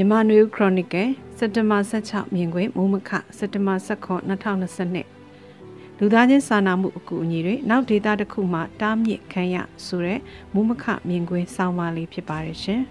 မြန်မာနွေခရိုနီကယ်စက်တဘာ16မြင်ကွင်းမိုးမခစက်တဘာ19 2022လူသားချင်းစာနာမှုအကူအညီတွေနောက်ဒေတာတစ်ခုမှတားမြစ်ခံရဆိုတဲ့မိုးမခမြင်ကွင်းစောင်းပါလေးဖြစ်ပါတယ်ရှင်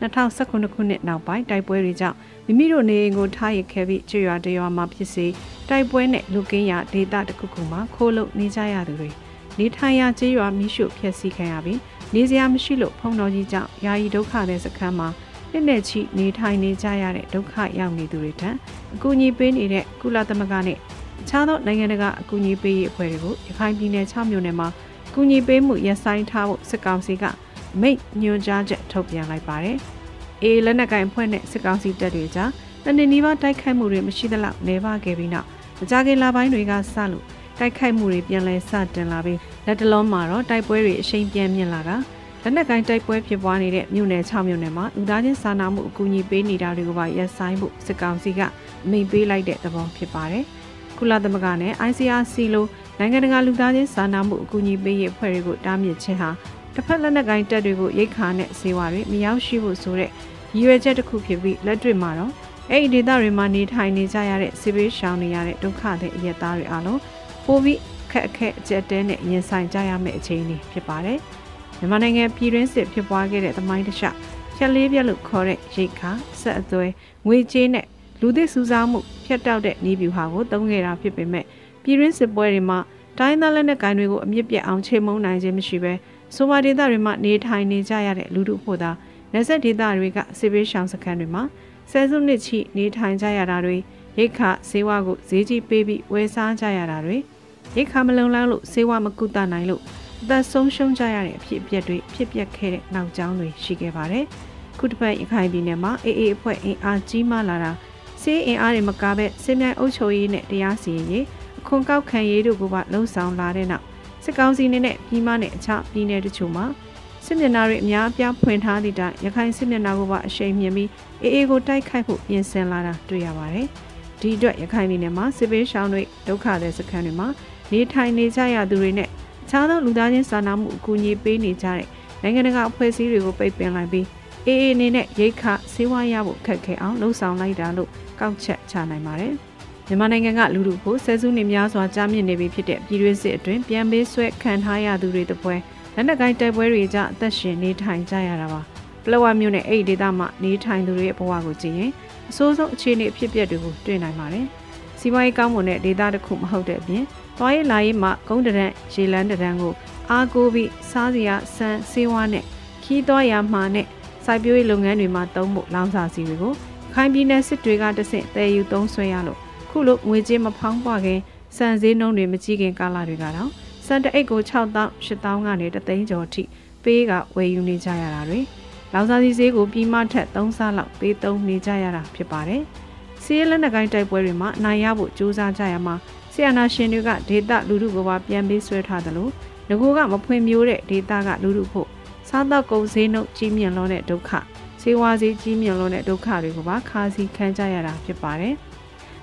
2019ခုနှစ်နောက်ပိုင်းတိုက်ပွဲတွေကြောင့်မိမိတို့နေအိမ်ကိုထားရခဲ့ပြီးကျွရွာတရွာမှာဖြစ်စေတိုက်ပွဲနဲ့လူကင်းရဒေတာတစ်ခုခုမှာခိုးလုံနေကြရသူတွေနေထိုင်ရာကျွရွာမိရှုဖျက်ဆီးခံရပြီးနေစရာမရှိလို့ဖုံတော်ကြီးကြောင့်ယာယီဒုက္ခတဲ့စခန်းမှာ နှစ်နဲ့ချီနေထိုင်နေကြရတဲ့ဒုက္ခရောက်နေသူတွေထံအကူအညီပေးနေတဲ့ကုလသမဂ္ဂနဲ့အခြားသောနိုင်ငံတကာအကူအညီပေးရေးအဖွဲ့တွေကိုရခိုင်ပြည်နယ်6မြို့နယ်မှာအကူအညီပေးမှုရပ်ဆိုင်းထားဖို့စစ်ကောင်စီကမိတ်ညွှန်ကြားချက်ထုတ်ပြန်လိုက်ပါတယ်။အေးလက်နက်ကင်အဖွဲ့နဲ့စစ်ကောင်စီတပ်တွေကြားတနင်္နီပါတိုက်ခိုက်မှုတွေမရှိသလောက်နေပါခဲ့ပြီးနောက်မကြခင်လပိုင်းတွေကစလို့တိုက်ခိုက်မှုတွေပြန်လည်စတင်လာပြီးလက်တလုံးမှာတော့တိုက်ပွဲတွေအရှိန်ပြင်းမြင့်လာတာ လက်နက်ကိုင်းတိုက်ပွဲဖြစ်ပွားနေတဲ့မြို့နယ်6မြို့နယ်မှာလူသားချင်းစာနာမှုအကူအညီပေးနေတာတွေကိုပါရပ်ဆိုင်းဖို့စစ်ကောင်စီကအမိန့်ပေးလိုက်တဲ့သဘောဖြစ်ပါတယ်။ကုလသမဂ္ဂနဲ့ ICRC လိုနိုင်ငံတကာလူသားချင်းစာနာမှုအကူအညီပေးရေးအဖွဲ့တွေကိုတားမြစ်ခြင်းဟာတစ်ဖက်လက်နက်ကိုင်းတပ်တွေကိုရိတ်ခါနဲ့စေဝါတွေမရောက်ရှိဖို့ဆိုတဲ့ရည်ရွယ်ချက်တစ်ခုဖြစ်ပြီးလက်တွေ့မှာတော့အဲ့ဒီဒေသတွေမှာနေထိုင်နေကြရတဲ့စစ်ဘေးရှောင်နေရတဲ့ဒုက္ခတဲ့အရက်သားတွေအားလုံးပိုပြီးခက်အခက်အကျက်တဲနဲ့ရင်ဆိုင်ကြရမယ့်အခြေအနေဖြစ်ပါတယ်။ မြန်မာနိုင်ငံပြည်တွင်းစစ်ဖြစ်ပွားခဲ့တဲ့သမိုင်းတခြားဖြက်လေးပြက်လို့ခေါ်တဲ့ရိတ်ခါဆက်အသွဲငွေကြေးနဲ့လူသစ်စုဆောင်းမှုဖျက်တောက်တဲ့နေပြူဟာကိုသုံးခဲ့တာဖြစ်ပေမဲ့ပြည်တွင်းစစ်ပွဲတွေမှာတိုင်းသားလက်နက်ကိုင်တွေကိုအမြင့်ပြတ်အောင်ချေမှုန်းနိုင်ခြင်းမရှိဘဲဆိုပါဒေသတွေမှာနေထိုင်နေကြရတဲ့လူထုဖို့သာလက်ဆက်ဒေသတွေကစစ်ပေးရှောင်စခန်းတွေမှာဆယ်စုနှစ်ချီနေထိုင်ကြရတာတွေရိတ်ခါဈေးဝါကိုဈေးကြီးပေးပြီးဝယ်စားကြရတာတွေရိတ်ခါမလုံလောက်လို့ဈေးဝါမကုသနိုင်လို့ အသက်ဆုံးရှုံးကြရတဲ့အဖြစ်အပျက်တွေဖြစ်ပျက်ခဲ့တဲ့နောက်ကျောင်းတွေရှိခဲ့ပါတယ်။ခုတစ်ပတ်ရခိုင်ပြည်နယ်မှာအေးအေးအဖွဲ့အင်အားကြီးမားလာတာစီးအင်အားတွေမကားပဲစစ်မြိုင်အုပ်ချုပ်ရေးနဲ့တရားစီရင်ရေးအခွန်ကောက်ခံရေးတို့ကပါလှုံ့ဆော်လာတဲ့နောက်စစ်ကောင်စီနေနဲ့ပြည်မနဲ့အခြားပြည်နယ်တချို့မှာစစ်မျက်နှာတွေအများအပြားဖွင့်ထားသည့်တိုင်ရခိုင်စစ်မျက်နှာကိုပါအရှိန်မြင့်ပြီးအေးအေးကိုတိုက်ခိုက်ဖို့ပြင်ဆင်လာတာတွေ့ရပါတယ်။ဒီအတွက်ရခိုင်ပြည်နယ်မှာစစ်ပေးရှောင်းတွေဒုက္ခတဲ့စခန်းတွေမှာနေထိုင်နေကြရသူတွေနဲ့ ခြားသောလူသားချင်းစာနာမှုအကူအညီပေးနေကြတဲ့နိုင်ငံတကာအဖွဲ့အစည်းတွေကိုပိတ်ပင်လိုက်ပြီးအေးအေးအနေနဲ့ရိတ်ခဆေးဝါးရဖို့ခက်ခဲအောင်လှုံ့ဆော်လိုက်တာလို့ကောက်ချက်ချနိုင်ပါတယ်။မြန်မာနိုင်ငံကလူလူကိုဆဲစုနေများစွာကြားမြင့်နေပြီဖြစ်တဲ့ပြည်တွင်းစစ်အတွင်းပြန်ပေးဆွဲခံထားရသူတွေတပွဲလက်နက်ကိုင်းတိုက်ပွဲတွေကြအသက်ရှင်နေထိုင်ကြရတာပါ။ပလောဝမြို့နယ်အဲ့ဒီဒေသမှာနေထိုင်သူတွေရဲ့ဘဝကိုကြည့်ရင်အဆိုးဆုံးအခြေအနေအဖြစ်အပျက်တွေကိုတွေ့နိုင်ပါတယ်။ စီးပွားရေးကောင်းမွန်တဲ့ဒေသတစ်ခုမဟုတ်တဲ့အပြင်သွားရေးလာရေးမှာဂုံးတရန်ရေလန်းတရန်ကိုအားကိုးပြီးစားစရာဆန်ဆေးဝါးနဲ့ခီးသွားရမှာနဲ့စိုက်ပျိုးရေးလုပ်ငန်းတွေမှာသုံးဖို့လောင်စာစီတွေကိုခိုင်ပြည်နယ်စစ်တွေကတဆင့်တည်ယူသုံးဆွဲရလို့ခုလိုငွေကြေးမဖောင်းပွားခင်စံစည်းနှုန်းတွေမကြီးခင်ကာလတွေကတော့စံတအိတ်ကို6000 8000ကနေတသိန်းကျော်အထိပေးကဝယ်ယူနေကြရတာတွေလောင်စာစီဈေးကိုပြီးမှထက်3ဆလောက်ပေးသုံးနေကြရတာဖြစ်ပါတယ်။ စီးရဲလက်နက်ကိုင်းတိုက်ပွဲတွေမှာနိုင်ရဖို့ကြိုးစားကြရမှာဆီယနာရှင်တွေကဒေတာလူထုကိုပါပြန်ပေးဆွဲထားတယ်လို့ငကိုကမဖွင့်မျိုးတဲ့ဒေတာကလူထုဖို့စားတော့ကုန်ဈေးနှုန်းကြီးမြင့်လွန်းတဲ့ဒုက္ခဈေးဝါးဈေးကြီးမြင့်လွန်းတဲ့ဒုက္ခတွေကိုပါခါးစီခံကြရတာဖြစ်ပါတယ်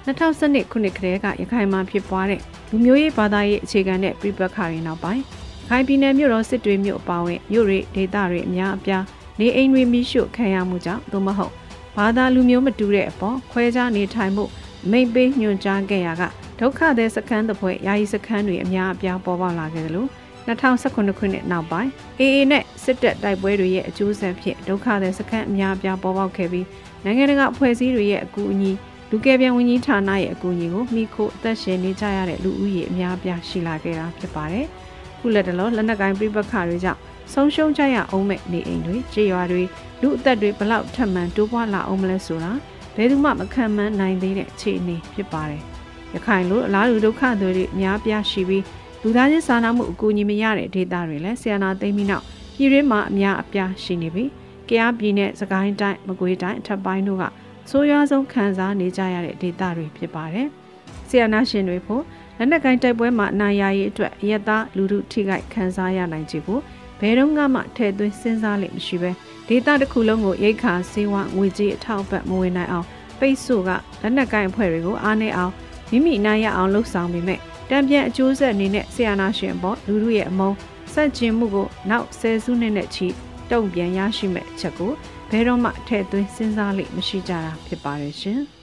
2012ခုနှစ်ကတည်းကရခိုင်မှာဖြစ်ပွားတဲ့လူမျိုးရေးဘာသာရေးအခြေခံတဲ့ပြပခါတွေနောက်ပိုင်းခိုင်ပြည်နယ်မြို့တော်စစ်တွေမြို့အပါအဝင်မြို့တွေဒေသတွေအများအပြားနေအိမ်တွေမိရှုခံရမှုကြောင့်သို့မဟုတ် ဘာသာလူမျိုးမတူတဲ့အပေါ်ခွဲခြားနေထိုင်မှုမိတ်ပေးညွှန်ကြားခဲ့ရကဒုက္ခသည်စခန်းတစ်ဖွဲ့ယာယီစခန်းတွေအများအပြားပေါ်ပေါက်လာခဲ့တယ်လို့2019ခုနှစ်နောက်ပိုင်း AA နဲ့စစ်တပ်တိုက်ပွဲတွေရဲ့အကျိုးဆက်ဖြင့်ဒုက္ခသည်စခန်းအများအပြားပေါ်ပေါက်ခဲ့ပြီးနိုင်ငံတကာအဖွဲ့အစည်းတွေရဲ့အကူအညီလူကယ်ပြန်ဝန်ကြီးဌာနရဲ့အကူအညီကိုမိခိုအသက်ရှင်နေကြရတဲ့လူဦးရေအများအပြားရှိလာခဲ့တာဖြစ်ပါတယ်။ခုလက်တလောလက်နက်ကိုင်းပြပခါတွေကြောင့် ဆုံးရှုံးကြရအောင်မဲ့နေအိမ်တွေကြေးရွာတွေလူအသက်တွေဘလောက်ထပ်မံတိုးပွားလာအောင်မလဲဆိုတာဘယ်သူမှမခံမှန်းနိုင်သေးတဲ့အခြေအနေဖြစ်ပါတယ်။ရခိုင်လိုအလားတူဒုက္ခတွေအများပြားရှိပြီးလူသားချင်းစာနာမှုအကူအညီမရတဲ့ဒေသတွေလည်းဆီယနာသိမ်းပြီးနောက်ပြည်တွင်းမှာအများအပြားရှိနေပြီးကယားပြည်နယ်စကိုင်းတိုင်းမကွေးတိုင်းအထက်ပိုင်းတို့ကဆိုးရွားဆုံးခံစားနေကြရတဲ့ဒေသတွေဖြစ်ပါတယ်။ဆီယနာရှင်တွေဖို့လက်နက်ကိုင်းတိုက်ပွဲမှာအနိုင်ရရေးအတွက်ရက်သားလူထုထိခိုက်ခံစားရနိုင်ခြေကိုဘ ယ်တော့မှထည့်သွင်းစဉ်းစားလိမ့်မရှိပဲဒေသတစ်ခုလုံးကိုရိတ်ခါစေဝငွေကြေးအထောက်အပံ့မဝင်နိုင်အောင်ပိတ်ဆို့ကလက်နက်ကိုင်းအဖွဲ့တွေကိုအားနေအောင်မိမိနိုင်ရအောင်လှုပ်ဆောင်ပေမဲ့တံပြန်အကျိုးဆက်အနေနဲ့ဆီယနာရှင်ပေါ်လူလူရဲ့အမုန်းဆက်ကျင်မှုကိုနောက်ဆယ်စုနှစ်နဲ့ချီတုံ့ပြန်ရရှိမဲ့အချက်ကိုဘယ်တော့မှထည့်သွင်းစဉ်းစားလိမ့်မရှိကြတာဖြစ်ပါတယ်ရှင်။